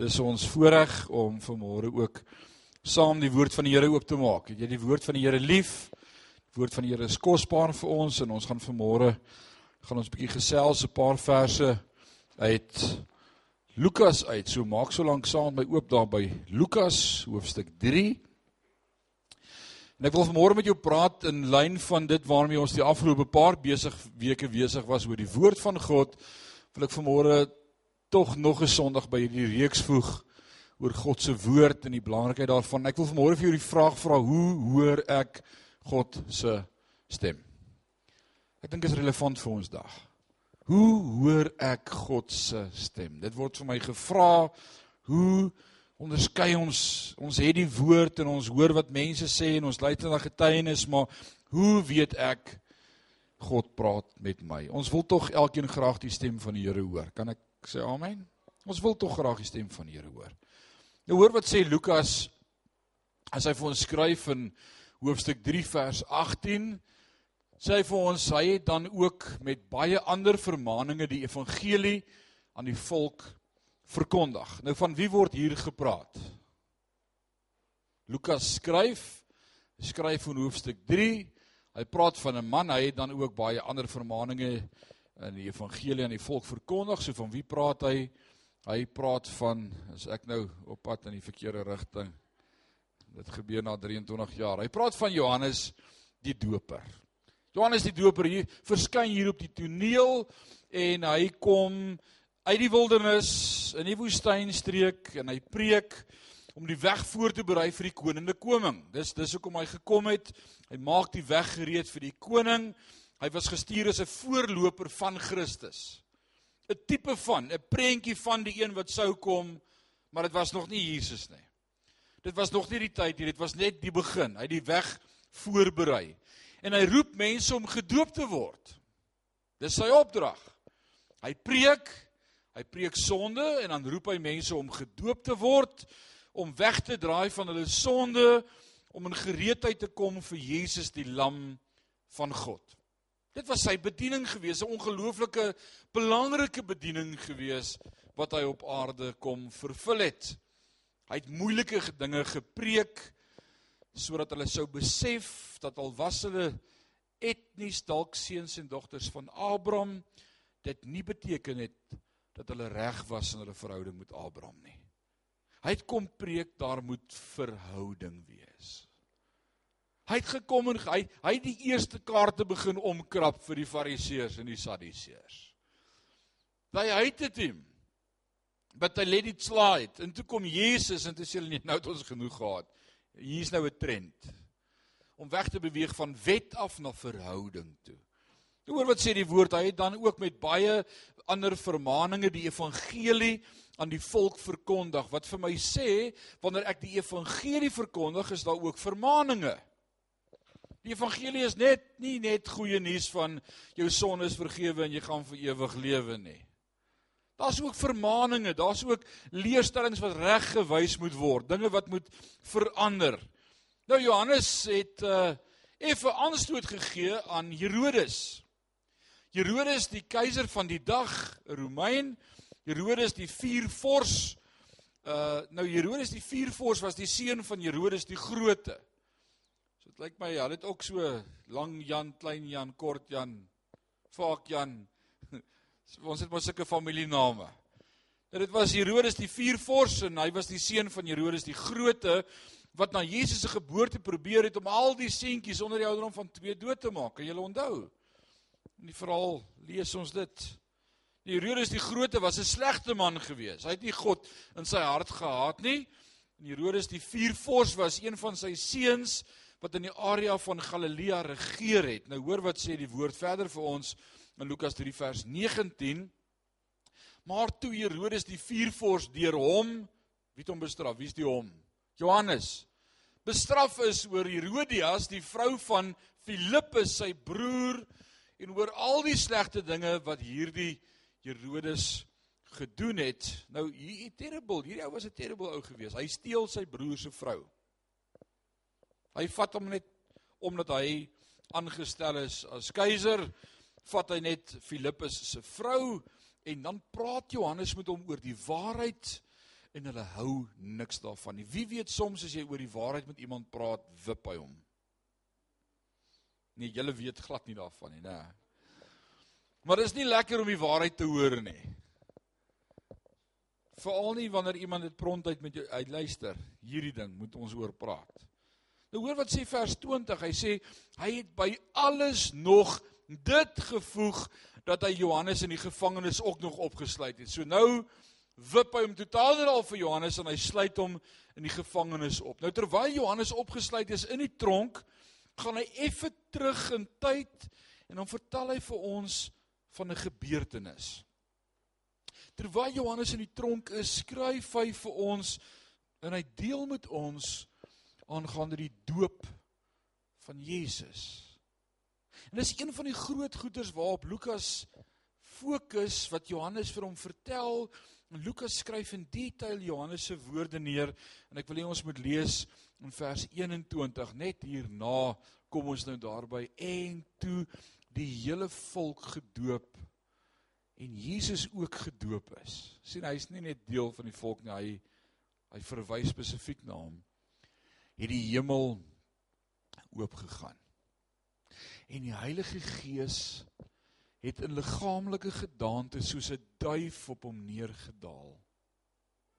Dis ons voorreg om vanmôre ook saam die woord van die Here oop te maak. Het jy die woord van die Here lief? Die woord van die Here is kosbaar vir ons en ons gaan vanmôre gaan ons 'n bietjie gesels 'n paar verse uit Lukas uit. So maak so lank saam by oop daar by Lukas hoofstuk 3. En ek wil vanmôre met jou praat in lyn van dit waarmee ons die afgelope paar besig weke besig was oor die woord van God. Wil ek vanmôre tog nog 'n Sondag by hierdie reeks voeg oor God se woord en die belangrikheid daarvan. Ek wil vanmôre vir jou die vraag vra: Hoe hoor ek God se stem? Ek dink is relevant vir ons dag. Hoe hoor ek God se stem? Dit word vir my gevra. Hoe onderskei ons ons het die woord en ons hoor wat mense sê en ons luister na getuienis, maar hoe weet ek God praat met my? Ons wil tog elkeen graag die stem van die Here hoor. Kan ek sê amen. Ons wil tog graag die stem van die Here hoor. Nou hoor wat sê Lukas as hy vir ons skryf in hoofstuk 3 vers 18 sê hy vir ons hy het dan ook met baie ander vermaninge die evangelie aan die volk verkondig. Nou van wie word hier gepraat? Lukas skryf skryf in hoofstuk 3 hy praat van 'n man hy het dan ook baie ander vermaninge in die evangelie aan die volk verkondig. So van wie praat hy? Hy praat van as ek nou op pad in die verkeerde rigting. Dit gebeur na 23 jaar. Hy praat van Johannes die Doper. Johannes die Doper hier verskyn hier op die toneel en hy kom uit die wildernis in die woestynstreek en hy preek om die weg voor te berei vir die koningde koming. Dis dis hoekom hy gekom het. Hy maak die weg gereed vir die koning. Hy was gestuur as 'n voorloper van Christus. 'n Tipe van, 'n prentjie van die een wat sou kom, maar dit was nog nie Jesus nie. Dit was nog nie die tyd nie, dit was net die begin. Hy het die weg voorberei. En hy roep mense om gedoop te word. Dis sy opdrag. Hy preek, hy preek sonde en dan roep hy mense om gedoop te word, om weg te draai van hulle sonde, om in gereedheid te kom vir Jesus die lam van God. Dit was sy bediening gewees, 'n ongelooflike belangrike bediening gewees wat hy op aarde kom vervul het. Hy het moeilike dinge gepreek sodat hulle sou besef dat al was hulle etnies dalk seuns en dogters van Abraham, dit nie beteken het dat hulle reg was in hulle verhouding met Abraham nie. Hy het kom preek daar moet verhouding wees. Hy het gekom en hy hy het die eerste kaarte begin omkrap vir die fariseërs en die sadduseërs. They hated him. But they let it slide. En toe kom Jesus en toe sê hulle nee, nou het ons genoeg gehad. Hier's nou 'n trend om weg te beweeg van wet af na verhouding toe. Nou hoor wat sê die woord, hy het dan ook met baie ander vermaninge die evangelie aan die volk verkondig. Wat vir my sê, wanneer ek die evangelie verkondig, is daar ook vermaninge. Die evangelie is net nie net goeie nuus van jou sonde is vergewe en jy gaan vir ewig lewe nie. Daar's ook vermaninge, daar's ook leerstellings wat reg gewys moet word, dinge wat moet verander. Nou Johannes het uh effe aanstoot gegee aan Herodes. Herodes die keiser van die dag, Romein. Herodes die viervors. Uh nou Herodes die viervors was die seun van Herodes die Grote. Dit lyk my hulle het ook so lang Jan, klein Jan, kort Jan, vaak Jan. Ons het mos sulke familiename. En dit was Herodes die viervors en hy was die seun van Herodes die Grote wat na Jesus se geboorte probeer het om al die seentjies onder die ouderdom van 2 dood te maak. Kan julle onthou? In die verhaal lees ons dit. Die Herodes die Grote was 'n slegte man gewees. Hy het nie God in sy hart gehad nie. En Herodes die viervors was een van sy seuns wat in die area van Galilea regeer het. Nou hoor wat sê die woord verder vir ons in Lukas 3 vers 19. Maar toe Herodes die viervors deur hom, wie het hom bestraf? Wie's die hom? Johannes. Bestraf is oor Herodias, die vrou van Filippus, sy broer en oor al die slegte dinge wat hierdie Herodes gedoen het. Nou hier terrible, hierdie ou was 'n terrible ou gewees. Hy steel sy broer se vrou. Hy vat hom net omdat hy aangestel is as keiser, vat hy net Filippus se vrou en dan praat Johannes met hom oor die waarheid en hulle hou niks daarvan nie. Wie weet soms as jy oor die waarheid met iemand praat, wip hy hom. Nee, julle weet glad nie daarvan nie, né? Maar dit is nie lekker om die waarheid te hoor nie. Veral nie wanneer iemand dit prontuit met jou uitluister. Hierdie ding moet ons oor praat. Nou hoor wat sê vers 20. Hy sê hy het by alles nog dit gevoeg dat hy Johannes in die gevangenis ook nog opgesluit het. So nou wip hy hom totaal net al vir Johannes en hy sluit hom in die gevangenis op. Nou terwyl Johannes opgesluit is in die tronk, gaan hy effe terug in tyd en dan vertel hy vir ons van 'n gebeurtenis. Terwyl Johannes in die tronk is, skryf hy vir ons en hy deel met ons aangaande die doop van Jesus. En dis een van die groot goeders waarop Lukas fokus wat Johannes vir hom vertel En Lukas skryf in detail Johannes se woorde neer en ek wil hê ons moet lees in vers 21 net hierna kom ons nou daarby en toe die hele volk gedoop en Jesus ook gedoop is. sien hy's nie net deel van die volk nie, hy hy verwys spesifiek na hom. Het die hemel oop gegaan. En die Heilige Gees het in liggaamlike gedaante soos 'n duif op hom neergedaal.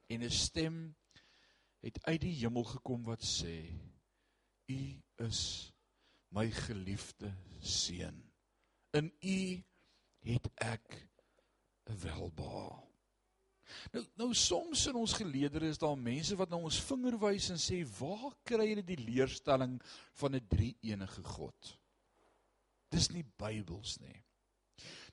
En 'n stem het uit die hemel gekom wat sê: U is my geliefde seun. In U het ek 'n welbehae. Nou nou soms in ons geleedere is daar mense wat na ons vinger wys en sê: "Waar kry julle die leerstelling van 'n drie-enige God?" Dis nie Bybels nie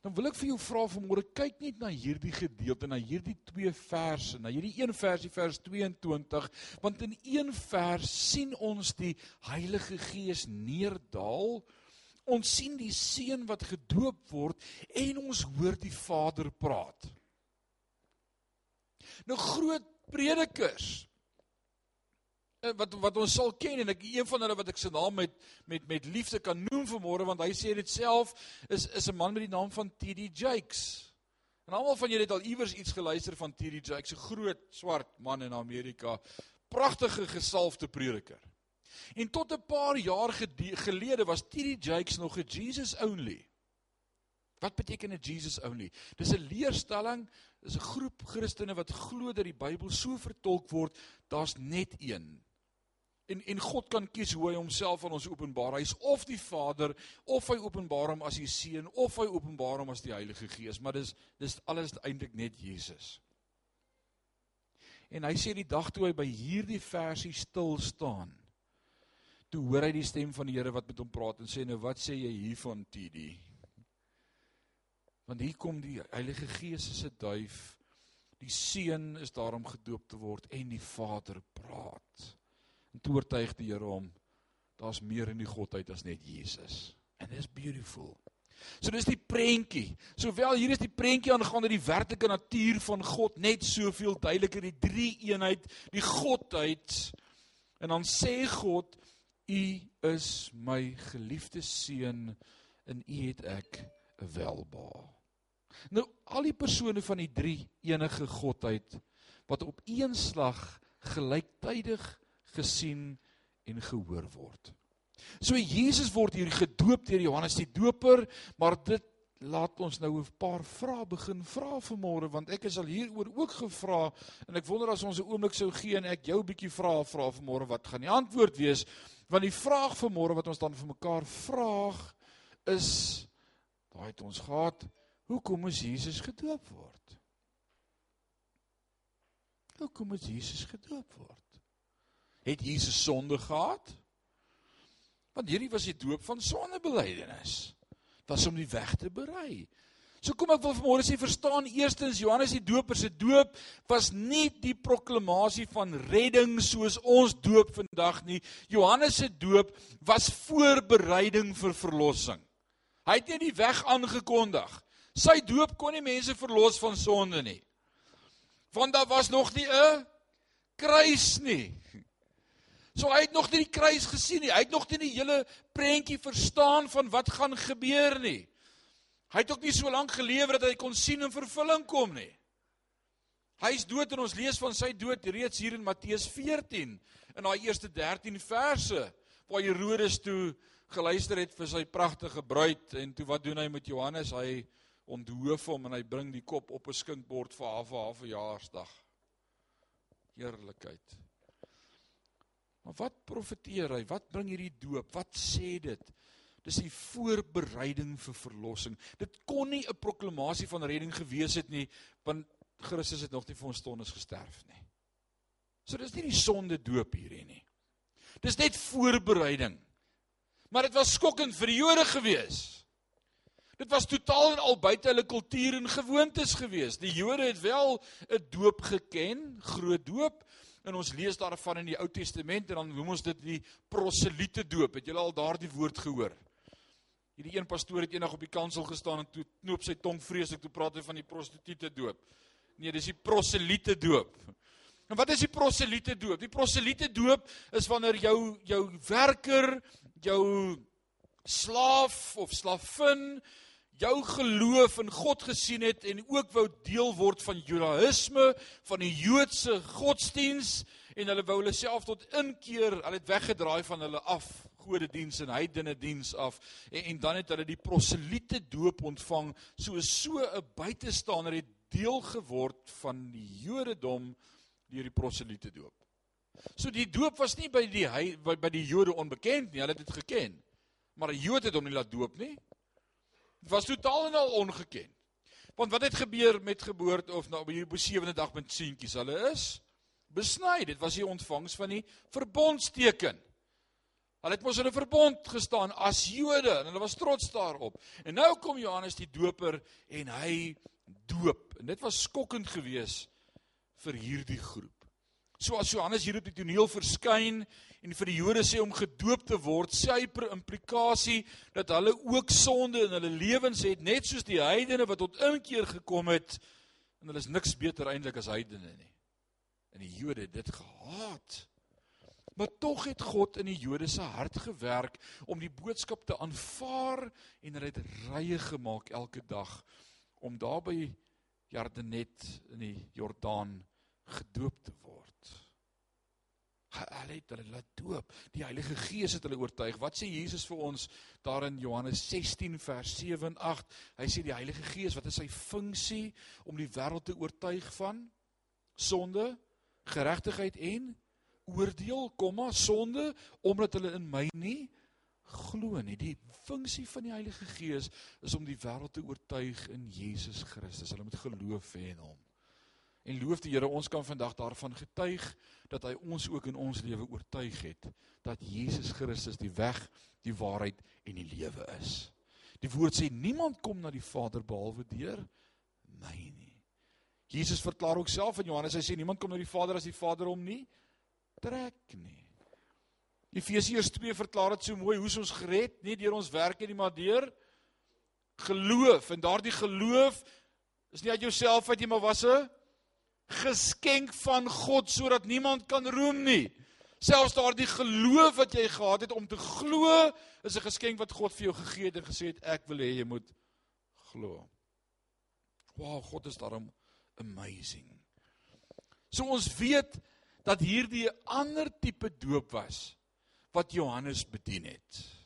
dan wil ek vir jou vra vanmôre kyk net na hierdie gedeelte na hierdie twee verse na hierdie een versie vers 22 want in een vers sien ons die Heilige Gees neerdal ons sien die seun wat gedoop word en ons hoor die Vader praat nou groot predikers Eh, wat wat ons sal ken en ek een van hulle wat ek sy naam met met met liefde kan noem vanmôre want hy sê dit self is is 'n man met die naam van TD Jakes. En almal van julle het al iewers iets geluister van TD Jakes, 'n groot swart man in Amerika, pragtige gesalfde prediker. En tot 'n paar jaar gelede was TD Jakes nog 'n Jesus only. Wat beteken 'n Jesus only? Dis 'n leerstelling, dis 'n groep Christene wat glo dat die Bybel so vertolk word, daar's net een En en God kan kies hoe hy homself aan ons openbaar. Hy's of die Vader of hy openbaar hom as die Seun of hy openbaar hom as die Heilige Gees, maar dis dis alles eintlik net Jesus. En hy sê die dag toe hy by hierdie versie stil staan, toe hoor hy die stem van die Here wat met hom praat en sê nou wat sê jy hiervan TD? Want hier kom die Heilige Gees as 'n duif. Die Seun is daarom gedoop te word en die Vader praat. En toe oortuig die Here hom daar's meer in die godheid as net Jesus. And it's beautiful. So dis die prentjie. Sowel hier is die prentjie aangaande die werklike natuur van God net soveel duideliker die drie eenheid, die godheid. En dan sê God, U is my geliefde seun en U het ek 'n welbehae. Nou al die persone van die drie enige godheid wat op een slag gelyktydig gesien en gehoor word. So Jesus word hier gedoop deur Johannes die Doper, maar dit laat ons nou 'n paar vrae begin vra vanmôre want ek is al hieroor ook gevra en ek wonder as ons 'n oomblik sou gee en ek jou 'n bietjie vrae vra vanmôre wat gaan die antwoord wees want die vraag vanmôre wat ons dan vir mekaar vra is daai het ons gehad hoekom is Jesus gedoop word hoekom is Jesus gedoop word Het Jesus sonde gehad? Want hierdie was die doop van sondebelydenis. Was om die weg te berei. So kom ek wil vanmôre sê verstaan eerstens Johannes die Doper se doop was nie die proklamasie van redding soos ons doop vandag nie. Johannes se doop was voorbereiding vir verlossing. Hy het nie die weg aangekondig. Sy doop kon nie mense verlos van sonde nie. Want daar was nog nie 'n kruis nie. So hy het nog nie die kruis gesien nie. Hy het nog nie die hele prentjie verstaan van wat gaan gebeur nie. Hy het ook nie so lank gelewe dat hy kon sien in vervulling kom nie. Hy's dood en ons lees van sy dood reeds hier in Matteus 14 in daai eerste 13 verse waar Herodes toe geluister het vir sy pragtige bruid en toe wat doen hy met Johannes? Hy onthoof hom en hy bring die kop op 'n skinkbord vir haar vir haar verjaarsdag. Heerlikheid. Maar wat profeteer hy? Wat bring hierdie doop? Wat sê dit? Dis die voorbereiding vir verlossing. Dit kon nie 'n proklamasie van redding gewees het nie, want Christus het nog nie vir ons sondes gesterf nie. So dis nie die sonde doop hierdie nie. Dis net voorbereiding. Maar dit was skokkend vir die Jode gewees. Dit was totaal en al buite hulle kultuur en gewoontes gewees. Die Jode het wel 'n doop geken, groot doop, en ons lees daarvan in die Ou Testament en dan noem ons dit die proselite doop. Het julle al daardie woord gehoor? Hierdie een pastoor het eendag op die kansel gestaan en toe knoop sy tong vreeslik toe praat hy van die prostituie doop. Nee, dis die proselite doop. En wat is die proselite doop? Die proselite doop is wanneer jou jou werker, jou slaaf of slavin jou geloof in God gesien het en ook wou deel word van Judaïsme, van die Joodse godsdiens en hulle wou hulle self tot inkeer, hulle het weggedraai van hulle af godediens en heidene diens af en, en dan het hulle die proselite doop ontvang soos so 'n buitestander het deel geword van die Jodendom deur die proselite doop. So die doop was nie by die hy, by, by die Jode onbekend nie, hulle het dit geken. Maar 'n Jood het hom nie laat doop nie. Dit was totaal en al ongeken. Want wat het gebeur met geboorte of nou by die sewende dag met seentjies? Hulle is besny. Dit was die ontvangs van die verbondsteken. Hulle het mos 'n verbond gestaan as Jode en hulle was trots daarop. En nou kom Johannes die Doper en hy doop. En dit was skokkend geweest vir hierdie groep. So as Johannes hier op die toneel verskyn en vir die Jode sê om gedoop te word, sê hy per implikasie dat hulle ook sonde in hulle lewens het, net soos die heidene wat tot inkeer gekom het en hulle is niks beter eintlik as heidene nie. En die Jode het dit gehaat. Maar tog het God in die Jode se hart gewerk om die boodskap te aanvaar en hulle het rye gemaak elke dag om daar by Jordanet in die Jordaan gedoop te word. Hulle het hulle laat doop. Die Heilige Gees het hulle oortuig. Wat sê Jesus vir ons daar in Johannes 16 vers 7 en 8? Hy sê die Heilige Gees, wat is sy funksie om die wêreld te oortuig van sonde, geregtigheid en oordeel, komma, sonde omdat hulle in my nie glo nie. Die funksie van die Heilige Gees is om die wêreld te oortuig in Jesus Christus. Hulle moet geloof hê in hom. En loof die Here, ons kan vandag daarvan getuig dat hy ons ook in ons lewe oortuig het dat Jesus Christus die weg, die waarheid en die lewe is. Die woord sê niemand kom na die Vader behalwe deur my nie. Jesus verklaar ook self in Johannes, hy sê niemand kom na die Vader as die Vader hom nie trek nie. Efesiërs 2 verklaar dit so mooi hoe ons gered nie deur ons werke nie maar deur geloof en daardie geloof is nie uit jouself uit jy maar was 'n geskenk van God sodat niemand kan roem nie. Selfs daardie geloof wat jy gehad het om te glo is 'n geskenk wat God vir jou gegee het en gesê het ek wil hê jy moet glo. Wow, God is daarom amazing. So ons weet dat hierdie 'n ander tipe doop was wat Johannes bedien het.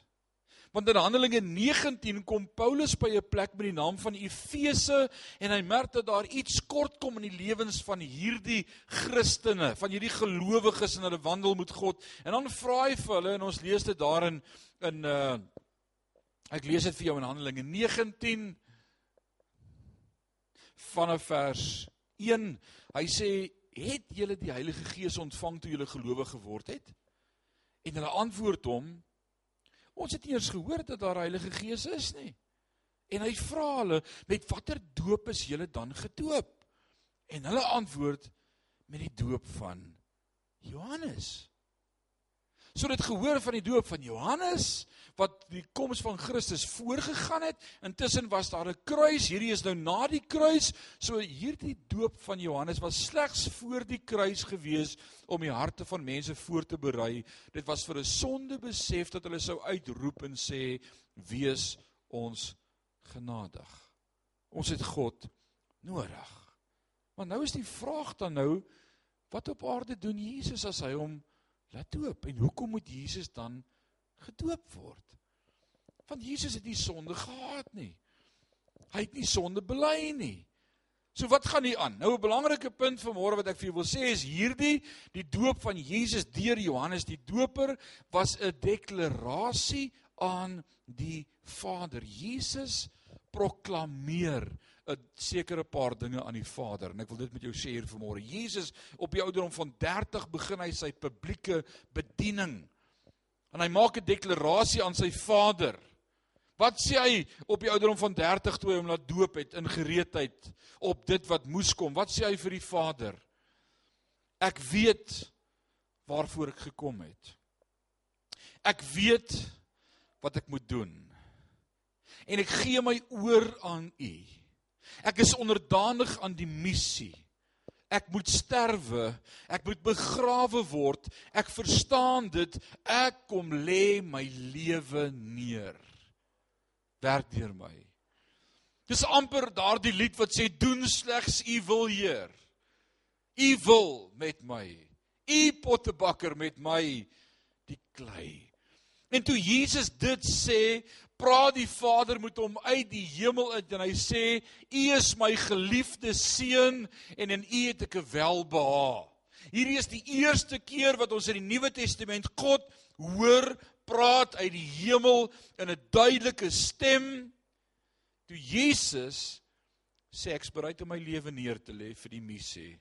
Want in Handelinge 19 kom Paulus by 'n plek met die naam van Efese en hy merk dat daar iets kort kom in die lewens van hierdie Christene, van hierdie gelowiges en hulle wandel met God. En dan vra hy vir hulle en ons lees dit daarin in uh ek lees dit vir jou in Handelinge 19 vanaf vers 1. Hy sê: "Het julle die Heilige Gees ontvang toe julle gelowig geword het?" En hulle antwoord hom: Ons het eers gehoor dat daar Heilige Gees is nie. En hy vra hulle: "Met watter doop is julle dan gedoop?" En hulle antwoord: "Met die doop van Johannes." So dit gehoor van die doop van Johannes wat die koms van Christus voorgegaan het. Intussen was daar 'n kruis. Hierdie is nou na die kruis. So hierdie doop van Johannes was slegs voor die kruis gewees om die harte van mense voor te berei. Dit was vir 'n sonde besef dat hulle sou uitroep en sê: "Wees ons genadig." Ons het God nodig. Maar nou is die vraag dan nou wat op aarde doen Jesus as hy hom laat doop en hoekom moet Jesus dan gedoop word? Want Jesus het nie sonde gehad nie. Hy het nie sonde bely nie. So wat gaan hier aan? Nou 'n belangrike punt vanmôre wat ek vir julle wil sê is hierdie die doop van Jesus deur Johannes die Doper was 'n deklarasie aan die Vader. Jesus proklameer 'n sekere paar dinge aan die Vader en ek wil dit met jou sê hier vanmôre. Jesus op die ouderdom van 30 begin hy sy publieke bediening. En hy maak 'n deklarasie aan sy Vader. Wat sê hy op die ouderdom van 30 toe hy hom laat doop het in gereedheid op dit wat moes kom? Wat sê hy vir die Vader? Ek weet waarvoor ek gekom het. Ek weet wat ek moet doen. En ek gee my oor aan U. Ek is onderdanig aan die missie. Ek moet sterwe, ek moet begrawe word. Ek verstaan dit. Ek kom lê my lewe neer. Werk deur my. Dis amper daardie lied wat sê doen slegs u wil, Heer. U wil met my. U pottebakker met my die klei. En toe Jesus dit sê, praat die Vader met hom uit die hemel uit en hy sê: "U is my geliefde seun en in U het ek welbehae." Hierdie is die eerste keer wat ons in die Nuwe Testament God hoor praat uit die hemel in 'n duidelike stem. Toe Jesus sê ek's bereid om my lewe neer te lê vir die missie.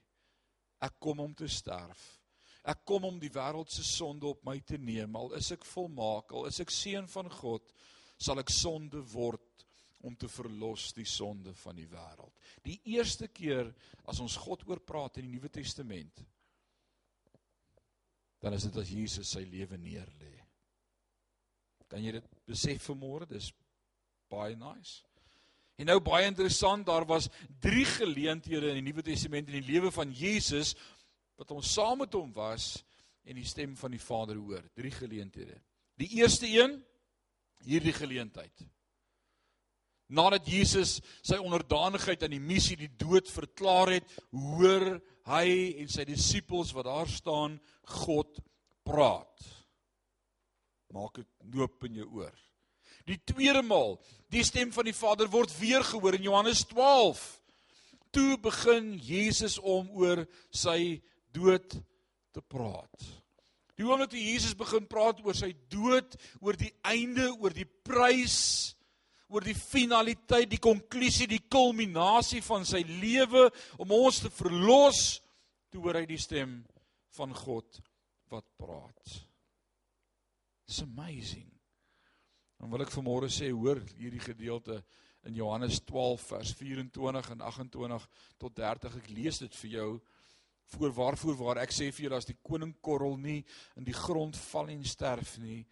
Ek kom om te sterf. Ek kom om die wêreld se sonde op my te neem. Al is ek volmaak, al is ek seun van God, sal ek sonde word om te verlos die sonde van die wêreld. Die eerste keer as ons God oor praat in die Nuwe Testament, dan is dit as Jesus sy lewe neerlê. Kan jy dit besef vanmôre? Dis baie nice. En nou baie interessant, daar was 3 geleenthede in die Nuwe Testament in die lewe van Jesus wat ons saam met hom was en die stem van die Vader hoor. Drie geleenthede. Die eerste een hierdie geleentheid. Nadat Jesus sy onderdanigheid aan die missie die dood verklaar het, hoor hy en sy disippels wat daar staan God praat. Maak dit oop in jou oor. Die tweede maal, die stem van die Vader word weer gehoor in Johannes 12. Toe begin Jesus om oor sy dood te praat. Die oomblik toe Jesus begin praat oor sy dood, oor die einde, oor die prys, oor die finaliteit, die konklusie, die kulminasie van sy lewe om ons te verlos, toe hoor hy die stem van God wat praat. It's amazing. Dan wil ek vanmôre sê, hoor hierdie gedeelte in Johannes 12 vers 24 en 28 tot 30. Ek lees dit vir jou voor waarvoor waar ek sê vir julle as die koningkorrel nie in die grond val en sterf nie,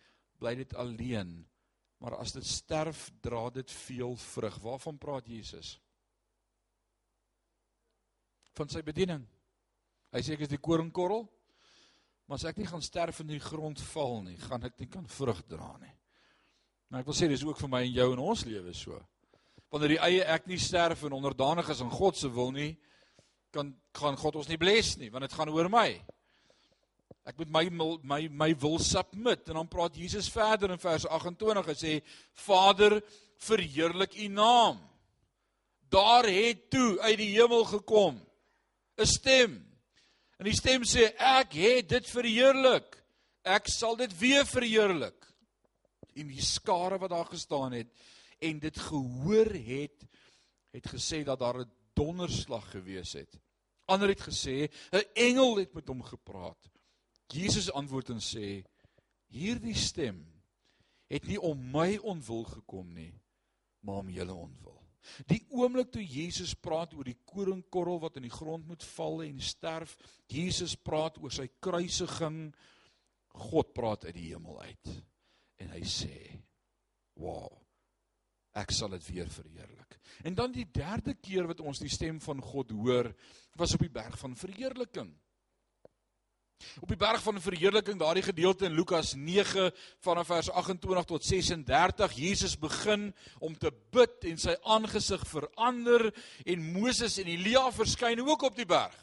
bly dit alleen. Maar as dit sterf, dra dit veel vrug. Waarvan praat Jesus? Van sy bediening. Hy sê ek is die koringkorrel. Maar as ek nie gaan sterf in die grond val nie, gaan ek nie kan vrug dra nie. Maar ek wil sê dis ook vir my en jou in ons lewe so. Wanneer die eie ek nie sterf en onderdanig is aan God se wil nie, kan gaan God ons nie bless nie want dit gaan oor my. Ek moet my my my wil submit en dan praat Jesus verder in vers 28 en sê Vader verheerlik U naam. Daar het toe uit die hemel gekom 'n stem. En die stem sê ek het dit verheerlik. Ek sal dit weer verheerlik. En die skare wat daar gestaan het en dit gehoor het het gesê dat daar 'n donderslag gewees het. Ander het gesê 'n engel het met hom gepraat. Jesus antwoord en sê hierdie stem het nie om my onwil gekom nie, maar om julle onwil. Die oomblik toe Jesus praat oor die koringkorrel wat in die grond moet val en sterf, Jesus praat oor sy kruisiging, God praat uit die hemel uit. En hy sê: "Wow ek sal dit weer verheerlik. En dan die derde keer wat ons die stem van God hoor, was op die berg van verheerliking. op die berg van verheerliking, daardie gedeelte in Lukas 9 vanaf vers 28 tot 36, Jesus begin om te bid en sy aangesig verander en Moses en Elia verskyn ook op die berg.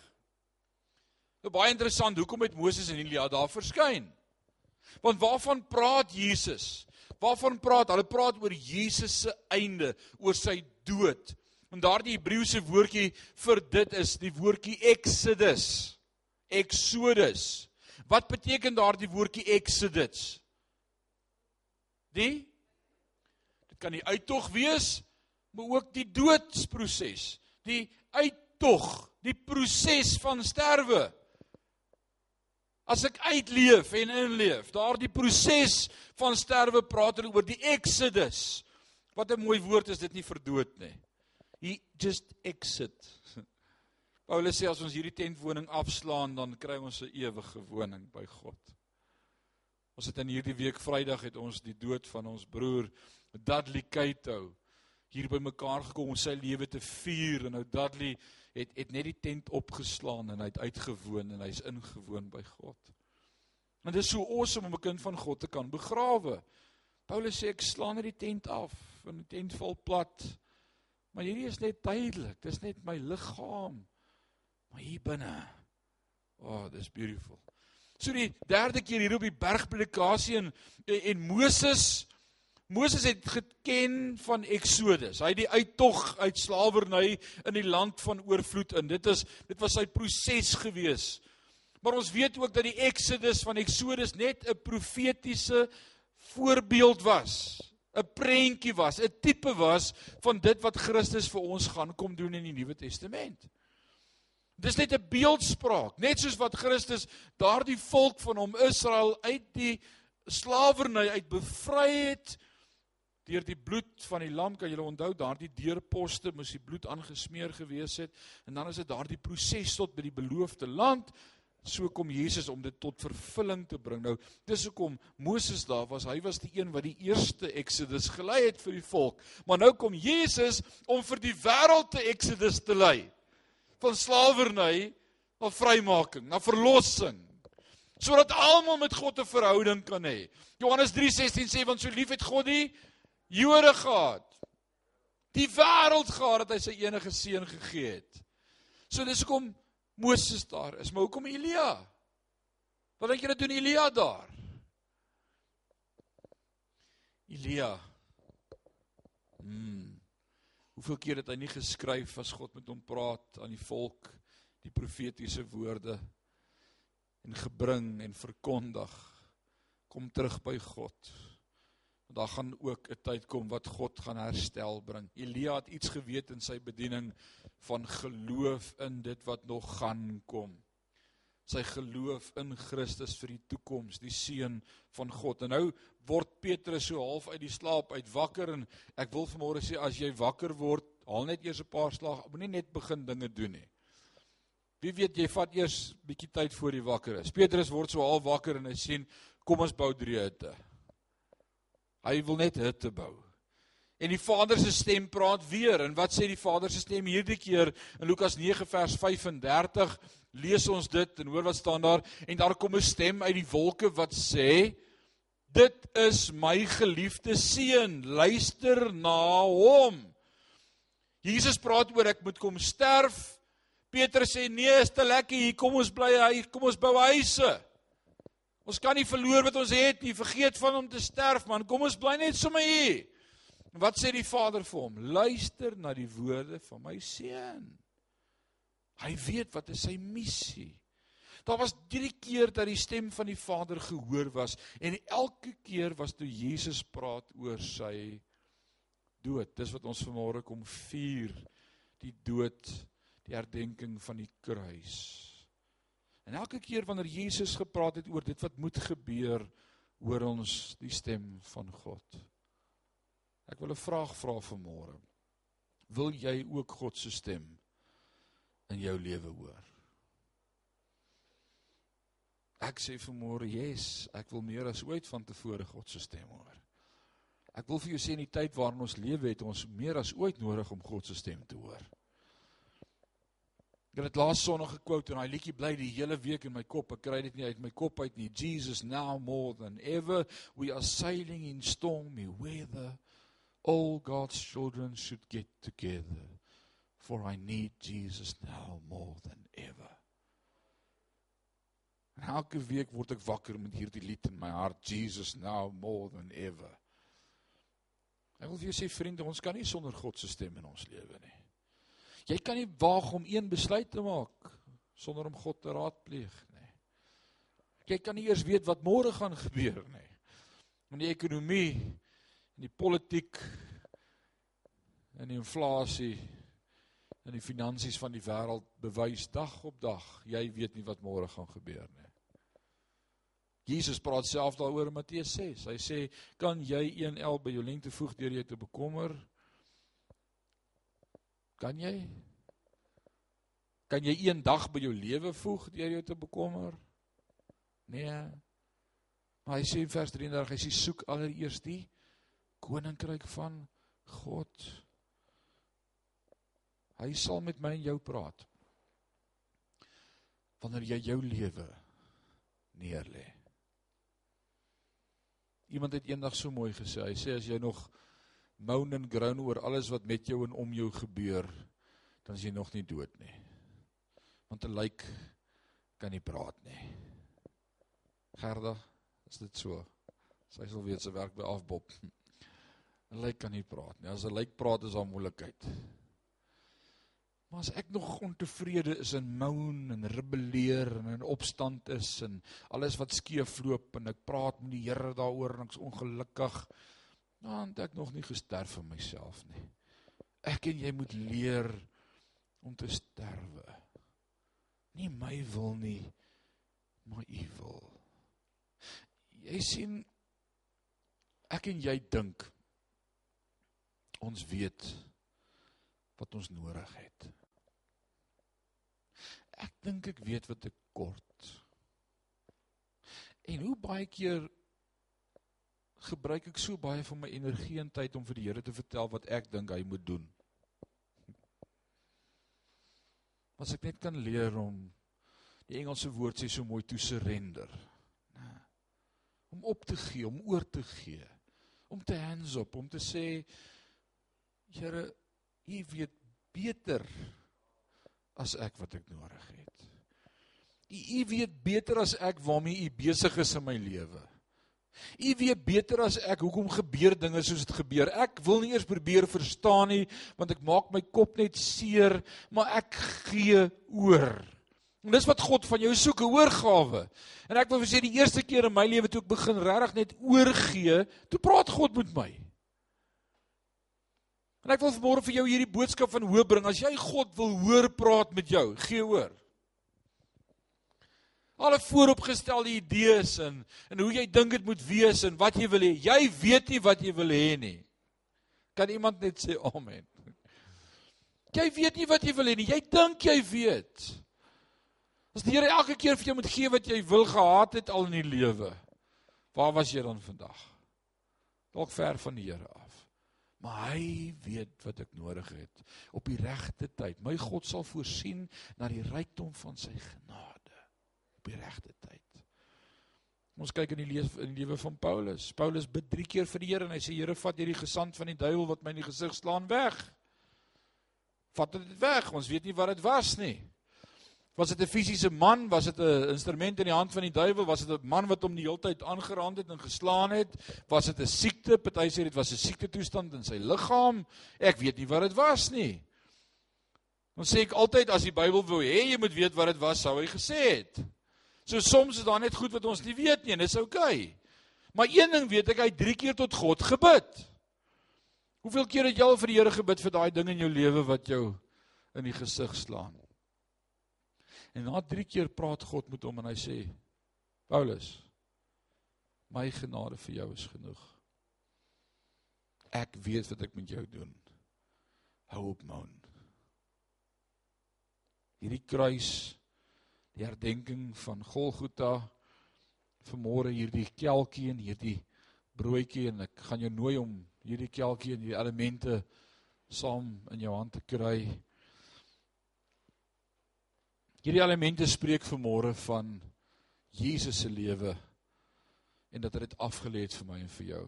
Nou baie interessant, hoekom het Moses en Elia daar verskyn? Want waarvan praat Jesus? Waarvan praat? Hulle praat oor Jesus se einde, oor sy dood. En daardie Hebreëse woordjie vir dit is die woordjie Exodus. Exodus. Wat beteken daardie woordjie Exodus? Die Dit kan die uittog wees, maar ook die doodsproses. Die uittog, die proses van sterwe. As ek uitleef en inleef, daardie proses van sterwe praat hulle oor die Exodus. Wat 'n mooi woord is dit nie vir dood nie. He just exit. Paulus sê as ons hierdie tentwoning afslaan, dan kry ons 'n ewige woning by God. Ons het in hierdie week Vrydag het ons die dood van ons broer Dudley Kaito hier by mekaar gekom om sy lewe te vier en nou Dudley het het net die tent opgeslaan en hy het uitgewoon en hy's ingewoon by God. En dit is so awesome om 'n kind van God te kan begrawe. Paulus sê ek slaan net die tent af en die tent val plat. Maar hierdie is net tydelik. Dis net my liggaam. Maar hier binne. Oh, dis beautiful. So die derde keer hier op die bergpredikasie en en Moses Moses het geken van Exodus. Hy het die uittog uit slawerny in die land van oorvloed in. Dit is dit was sy proses gewees. Maar ons weet ook dat die Exodus van Exodus net 'n profetiese voorbeeld was. 'n prentjie was, 'n tipe was van dit wat Christus vir ons gaan kom doen in die Nuwe Testament. Dis net 'n beeldspraak, net soos wat Christus daardie volk van hom Israel uit die slawerny uit bevry het deur die bloed van die lam kan julle onthou daardie deurposte moes die bloed aangesmeer gewees het en dan is dit daardie proses tot by die beloofde land so kom Jesus om dit tot vervulling te bring. Nou, dis hoekom Moses daar was. Hy was die een wat die eerste Exodus gelei het vir die volk. Maar nou kom Jesus om vir die wêreld te Exodus te lei. Van slawerny na vrymaking, na verlossing. Sodat almal met God 'n verhouding kan hê. Johannes 3:16 sê want so lief het God die Jode gehad. Die wêreld gehad dat hy sy enige seun gegee het. So dis hoekom Moses daar is, maar hoekom Elia? Wat dink dat doen Elia daar? Elia. Hmm. Hoeveel keer het hy nie geskryf as God met hom praat aan die volk die profetiese woorde en gebring en verkondig kom terug by God. Daar gaan ook 'n tyd kom wat God gaan herstel bring. Elia het iets geweet in sy bediening van geloof in dit wat nog gaan kom. Sy geloof in Christus vir die toekoms, die seun van God. En nou word Petrus so half uit die slaap uit wakker en ek wil vanmôre sê as jy wakker word, haal net eers 'n paar slag, moenie net begin dinge doen nie. Wie weet jy vat eers bietjie tyd voor jy wakker is. Petrus word so half wakker en hy sien kom ons bou drie hutte. Hy wil net hitte bou. En die Vader se stem praat weer. En wat sê die Vader se stem hierdie keer in Lukas 9 vers 35? Lees ons dit en hoor wat staan daar en daar kom 'n stem uit die wolke wat sê: Dit is my geliefde seun, luister na hom. Jesus praat oor ek moet kom sterf. Petrus sê nee, is te lekker hier. Kom ons bly hier. Kom ons bou huise. Ons kan nie verloor wat ons het nie. Vergeet van om te sterf, man. Kom ons bly net sommer hier. Wat sê die Vader vir hom? Luister na die woorde van my seun. Hy weet wat is sy missie. Daar was 3 keer dat die stem van die Vader gehoor was en elke keer was toe Jesus praat oor sy dood. Dis wat ons vanmôre kom vier, die dood, die herdenking van die kruis. En elke keer wanneer Jesus gepraat het oor dit wat moet gebeur, hoor ons die stem van God. Ek wil 'n vraag vra vanmôre. Wil jy ook God se stem in jou lewe hoor? Ek sê vanmôre, yes, ek wil meer as ooit van tevore God se stem hoor. Ek wil vir jou sê in die tyd waarin ons lewe het ons meer as ooit nodig om God se stem te hoor. Ek het dit laas Sondag gekwote en daai liedjie bly die hele week in my kop. Ek kry dit nie uit my kop uit nie. Jesus now more than ever we are sailing in stormy weather. All God's children should get together. For I need Jesus now more than ever. En elke week word ek wakker met hierdie lied in my hart. Jesus now more than ever. Ek wil vir jou sê vriende, ons kan nie sonder God se stem in ons lewe nie. Jy kan nie waag om een besluit te maak sonder om God te raadpleeg nie. Jy kan nie eers weet wat môre gaan gebeur nie. In die ekonomie, in die politiek, in die inflasie, in die finansies van die wêreld bewys dag op dag, jy weet nie wat môre gaan gebeur nie. Jesus praat self daaroor in Matteus 6. Hy sê, "Kan jy 1L by jou lengte voeg deur jy te bekommer?" Kan jy? Kan jy een dag by jou lewe voeg deur jou te bekommer? Nee. Maar hy sê in vers 33, hy sê soek allereers die koninkryk van God. Hy sal met my en jou praat. Wanneer jy jou lewe neerlê. Iemand het eendag so mooi gesê, hy sê as jy nog moan and groan oor alles wat met jou en om jou gebeur, dan is jy nog nie dood nie. Want 'n lijk kan nie praat nie. Gerda, is dit so? Sy sal weet sy werk by afbob. 'n Lijk kan nie praat nie. As 'n lijk praat is daar moeilikheid. Maar as ek nog ontevrede is en moan en rebelleer en in opstand is en alles wat skeef loop en ek praat met die Here daaroor en ek's ongelukkig, dan het ek nog nie gesterf vir myself nie. Ek en jy moet leer om te sterwe. Nie my wil nie, maar u wil. Jy sien ek en jy dink ons weet wat ons nodig het. Ek dink ek weet wat ek kort. En hoe baie keer gebruik ek so baie van my energie en tyd om vir die Here te vertel wat ek dink hy moet doen. As ek net kan leer om die Engelse woord sê so mooi to surrender. Om op te gee, om oor te gee, om te hands op, om te sê Here, U weet beter as ek wat ek nodig het. U weet beter as ek waarmee U besig is in my lewe. U weet beter as ek hoekom gebeur dinge soos dit gebeur. Ek wil nie eers probeer verstaan nie want ek maak my kop net seer, maar ek gee oor. En dis wat God van jou soek, 'n oorgawe. En ek wil vir sê die eerste keer in my lewe toe ek begin regtig net oorgee, toe praat God met my. En ek wil vanmôre vir jou hierdie boodskap van hoop bring. As jy God wil hoor praat met jou, gee oor. Alle vooropgestelde idees en en hoe jy dink dit moet wees en wat jy wil hê. Jy weet nie wat jy wil hê nie. Kan iemand net sê amen? Jy weet nie wat jy wil hê nie. Jy dink jy weet. As die Here elke keer vir jou moet gee wat jy wil gehad het al in die lewe. Waar was jy dan vandag? Dalk ver van die Here af. Maar hy weet wat ek nodig het op die regte tyd. My God sal voorsien na die rykdom van sy genade die regte tyd. Ons kyk in die lewe in die lewe van Paulus. Paulus bid 3 keer vir die Here en hy sê Here, vat hierdie gesand van die duiwel wat my in die gesig slaan weg. Vat dit weg. Ons weet nie wat dit was nie. Was dit 'n fisiese man? Was dit 'n instrument in die hand van die duiwel? Was dit 'n man wat hom die hele tyd aangeraand het en geslaan het? Was dit 'n siekte? Party sê dit was 'n siekte toestand in sy liggaam. Ek weet nie wat dit was nie. Ons sê ek altyd as die Bybel wou hê jy moet weet wat dit was, sou hy gesê het. So soms is daar net goed wat ons nie weet nie en dis oukei. Okay. Maar een ding weet ek, hy 3 keer tot God gebid. Hoeveel keer het jy al vir die Here gebid vir daai ding in jou lewe wat jou in die gesig slaan? En na 3 keer praat God met hom en hy sê: Paulus, my genade vir jou is genoeg. Ek weet wat ek met jou doen. Hou op, man. Hierdie kruis die herdenking van Golgotha vanmôre hierdie kelkie en hierdie broodjie en ek gaan jou nooi om hierdie kelkie en die elemente saam in jou hand te kry. Hierdie elemente spreek vanmôre van Jesus se lewe en dat hy dit afgelê het vir my en vir jou.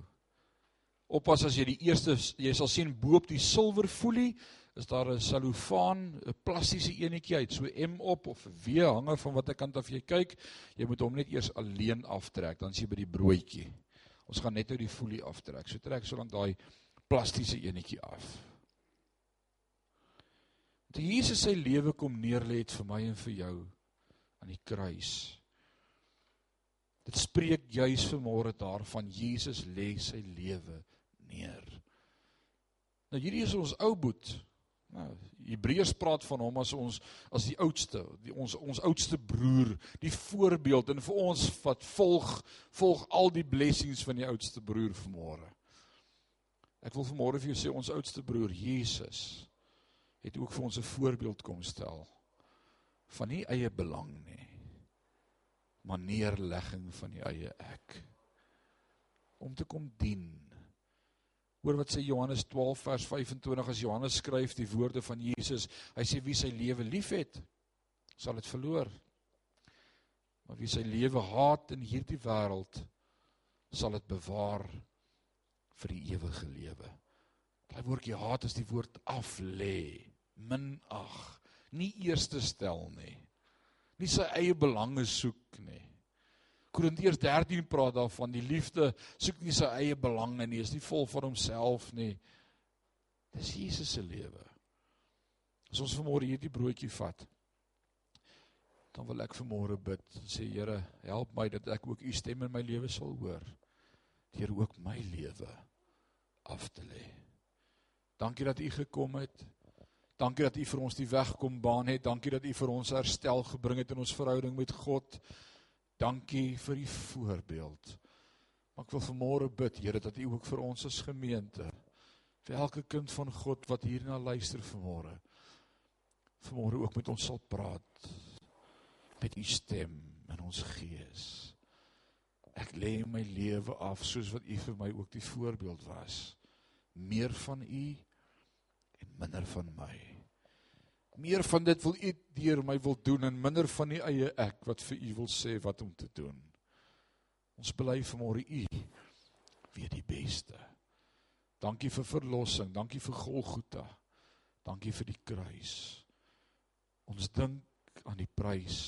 Oppas as jy die eerste jy sal sien bo op die silwerfolie is daar 'n selofaan, 'n plastiese enetjie uit, so M op of W hange van watter kant af jy kyk. Jy moet hom net eers alleen aftrek, dan sien jy by die broodjie. Ons gaan net nou die folie aftrek. So trek so lank daai plastiese enetjie af. Toe Jesus sy lewe kom neerlê het vir my en vir jou aan die kruis. Dit spreek juis vanmôre daarvan Jesus lê sy lewe neer. Nou hierdie is ons ou boet. Nou Hebreërs praat van hom as ons as die oudste, die, ons ons oudste broer, die voorbeeld en vir ons wat volg volg al die blessings van die oudste broer vanmôre. Ek wil vanmôre vir jou sê ons oudste broer Jesus het ook vir ons 'n voorbeeld kom stel van nie eie belang nie, maar neerlegging van die eie ek om te kom dien Hoor wat sê Johannes 12 vers 25 as Johannes skryf die woorde van Jesus. Hy sê wie sy lewe liefhet, sal dit verloor. Maar wie sy lewe haat in hierdie wêreld, sal dit bewaar vir die ewige lewe. Daai woordjie haat is die woord af lê, minag, nie eerste stel nie. Nie sy eie belange soek nie. Korintiërs 13 praat daarvan die liefde soek nie sy eie belange nie, is nie vol van homself nie. Dis Jesus se lewe. As ons vanmôre hierdie broodjie vat, dan wil ek vanmôre bid en sê Here, help my dat ek ook u stem in my lewe sal hoor. Deur ook my lewe af te lê. Dankie dat u gekom het. Dankie dat u vir ons die weg kom baan het. Dankie dat u vir ons herstel gebring het in ons verhouding met God. Dankie vir die voorbeeld. Maar ek wil vanmôre bid, Here, dat U ook vir ons as gemeente, vir elke kind van God wat hierna luister vanmôre, vanmôre ook met ons sal praat met U stem in ons gees. Ek lê my lewe af soos wat U vir my ook die voorbeeld was. Meer van U en minder van my. Meer van dit wil u deur my wil doen en minder van die eie ek wat vir u wil sê wat om te doen. Ons bely vanmôre u weet die beste. Dankie vir verlossing, dankie vir Golgotha. Dankie vir die kruis. Ons dink aan die prys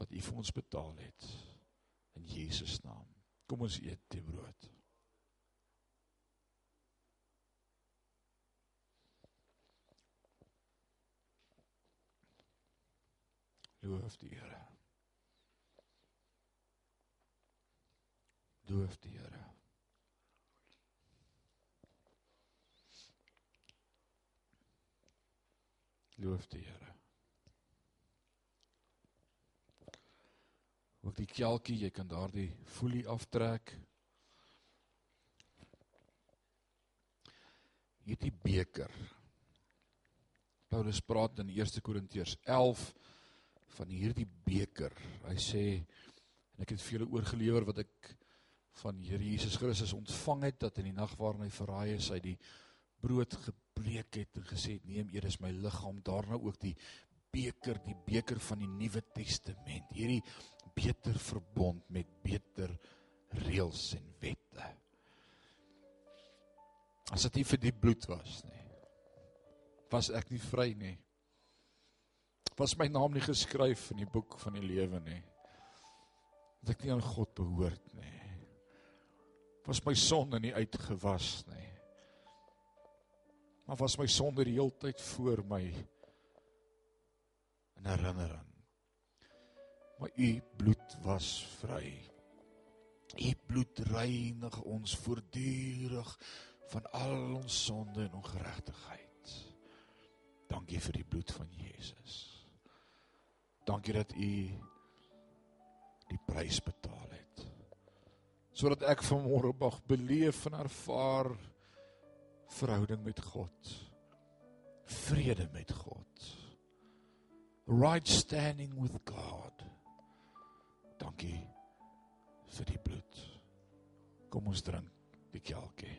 wat u vir ons betaal het in Jesus naam. Kom ons eet die brood. Loof die Here. Loof die Here. Loof die Here. Ook die kelkie, jy kan daardie folie aftrek. Hierdie beker. Paulus praat in 1 Korintiërs 11 van hierdie beker. Hy sê en ek het vir julle oorgelewer wat ek van Here Jesus Christus ontvang het dat in die nag waarin hy verraai is, hy die brood gebreek het en gesê het: "Neem eet, dis my liggaam." Daarna ook die beker, die beker van die Nuwe Testament. Hierdie beter verbond met beter reëls en wette. As dit nie vir die bloed was nie, was ek nie vry nie was my naam nie geskryf in die boek van die lewe nie. Dat ek nie aan God behoort nie. Was my sonde nie uitgewas nie. Maar was my sonde die hele tyd voor my in herinnering. Maar u bloed was vry. U bloed reinig ons voortdurend van al ons sonde en ongeregtigheid. Dankie vir die bloed van Jesus. Dankie dat u die prys betaal het. Sodat ek vanmôre mag beleef en ervaar verhouding met God. Vrede met God. Right standing with God. Dankie vir die bloed. Kom ons drink die kelkie.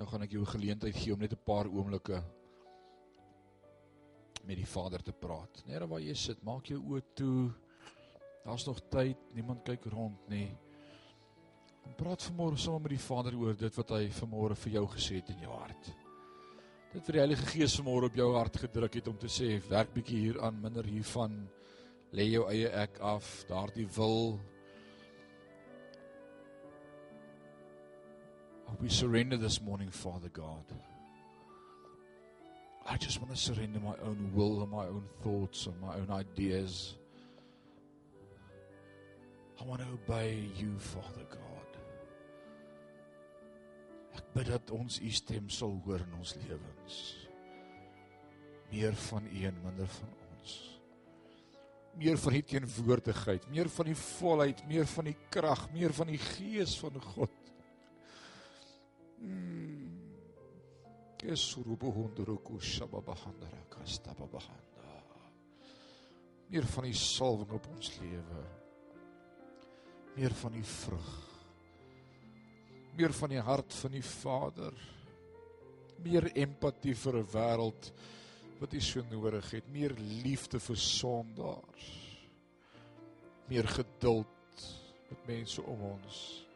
Nou gaan ek jou 'n geleentheid gee om net 'n paar oomblikke met die Vader te praat. Net waar jy sit, maak jou oë toe. Daar's nog tyd, niemand kyk rond nie. En praat vanmôre saam met die Vader oor dit wat hy vanmôre vir jou gesê het in jou hart. Dit vir die Heilige Gees vanmôre op jou hart gedruk het om te sê, werk bietjie hier aan, minder hiervan. Lê jou eie ek af, daardie wil. We surrender this morning, Father God. I just want to surrender my own will and my own thoughts and my own ideas. I want to obey you, Father God. Ek bid dat ons u stem sal hoor in ons lewens. Meer van u en minder van ons. Meer van u teenwoordigheid, meer van u volheid, meer van u krag, meer van die gees van God. Meer van die salwing op ons lewe. Meer van die vrug. Meer van die hart van die Vader. Meer empatie vir 'n wêreld wat U so nodig het. Meer liefde vir sondaars. Meer geduld met mense om ons.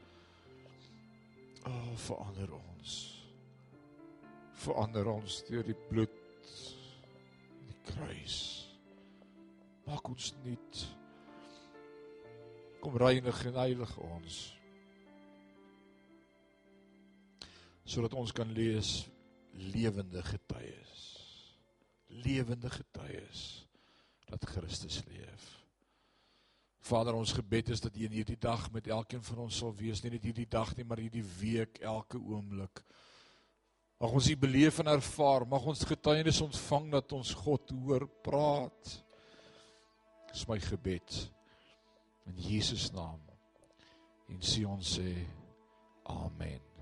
O, oh, verander ons. Verander ons deur die bloed die kruis. Maak ons nuut. Kom reinig en heilig ons sodat ons kan lees lewende getuies. Lewende getuies dat Christus leef Vader ons gebed is dat U in hierdie dag met elkeen van ons sal wees nie net hierdie dag nie maar hierdie week elke oomblik Mag ons dit beleef en ervaar, mag ons getuienis ontvang dat ons God hoor praat. Dis my gebed in Jesus naam. En sien ons sê amen.